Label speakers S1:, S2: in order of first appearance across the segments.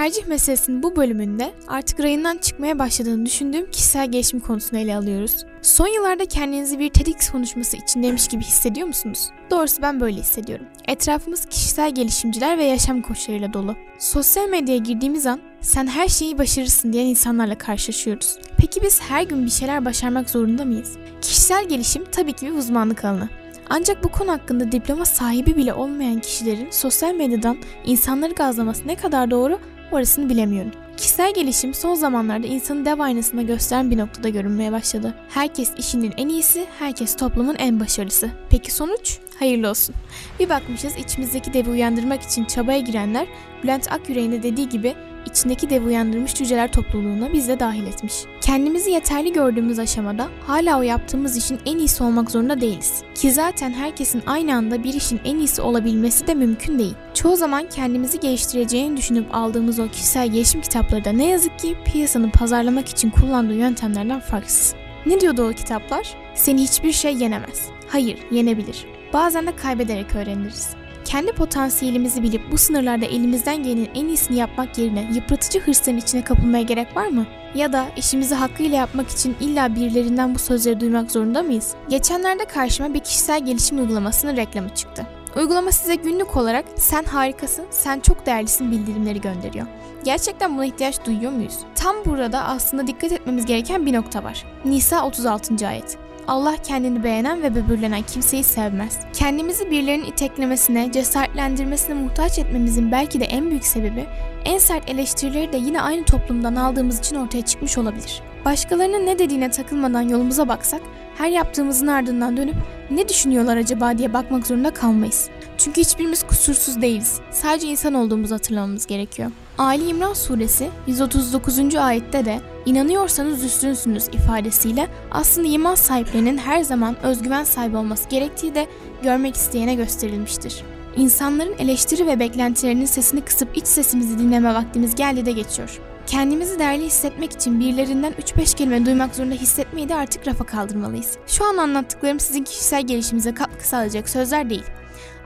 S1: Tercih meselesinin bu bölümünde artık rayından çıkmaya başladığını düşündüğüm kişisel gelişim konusunu ele alıyoruz. Son yıllarda kendinizi bir TEDx konuşması içindeymiş gibi hissediyor musunuz? Doğrusu ben böyle hissediyorum. Etrafımız kişisel gelişimciler ve yaşam koçlarıyla dolu. Sosyal medyaya girdiğimiz an sen her şeyi başarırsın diyen insanlarla karşılaşıyoruz. Peki biz her gün bir şeyler başarmak zorunda mıyız? Kişisel gelişim tabii ki bir uzmanlık alanı. Ancak bu konu hakkında diploma sahibi bile olmayan kişilerin sosyal medyadan insanları gazlaması ne kadar doğru orasını bilemiyorum. Kişisel gelişim son zamanlarda insanı dev aynasında gösteren bir noktada görünmeye başladı. Herkes işinin en iyisi, herkes toplumun en başarılısı. Peki sonuç? Hayırlı olsun. Bir bakmışız içimizdeki devi uyandırmak için çabaya girenler Bülent Akyürek'in de dediği gibi içindeki devi uyandırmış cüceler topluluğuna biz de dahil etmiş. Kendimizi yeterli gördüğümüz aşamada hala o yaptığımız işin en iyisi olmak zorunda değiliz. Ki zaten herkesin aynı anda bir işin en iyisi olabilmesi de mümkün değil. Çoğu zaman kendimizi geliştireceğini düşünüp aldığımız o kişisel gelişim kitapları da ne yazık ki piyasanın pazarlamak için kullandığı yöntemlerden farksız. Ne diyordu o kitaplar? Seni hiçbir şey yenemez. Hayır, yenebilir. Bazen de kaybederek öğreniriz. Kendi potansiyelimizi bilip bu sınırlarda elimizden gelenin en iyisini yapmak yerine yıpratıcı hırsların içine kapılmaya gerek var mı? Ya da işimizi hakkıyla yapmak için illa birilerinden bu sözleri duymak zorunda mıyız? Geçenlerde karşıma bir kişisel gelişim uygulamasının reklamı çıktı. Uygulama size günlük olarak sen harikasın, sen çok değerlisin bildirimleri gönderiyor. Gerçekten buna ihtiyaç duyuyor muyuz? Tam burada aslında dikkat etmemiz gereken bir nokta var. Nisa 36. ayet. Allah kendini beğenen ve böbürlenen kimseyi sevmez. Kendimizi birilerinin iteklemesine, cesaretlendirmesine muhtaç etmemizin belki de en büyük sebebi en sert eleştirileri de yine aynı toplumdan aldığımız için ortaya çıkmış olabilir. Başkalarının ne dediğine takılmadan yolumuza baksak, her yaptığımızın ardından dönüp ne düşünüyorlar acaba diye bakmak zorunda kalmayız. Çünkü hiçbirimiz kusursuz değiliz. Sadece insan olduğumuzu hatırlamamız gerekiyor. Ali İmran suresi 139. ayette de inanıyorsanız üstünsünüz ifadesiyle aslında iman sahiplerinin her zaman özgüven sahibi olması gerektiği de görmek isteyene gösterilmiştir. İnsanların eleştiri ve beklentilerinin sesini kısıp iç sesimizi dinleme vaktimiz geldi de geçiyor. Kendimizi değerli hissetmek için birilerinden 3-5 kelime duymak zorunda hissetmeyi de artık rafa kaldırmalıyız. Şu an anlattıklarım sizin kişisel gelişimize katkı sağlayacak sözler değil.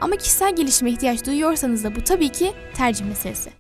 S1: Ama kişisel gelişime ihtiyaç duyuyorsanız da bu tabii ki tercih meselesi.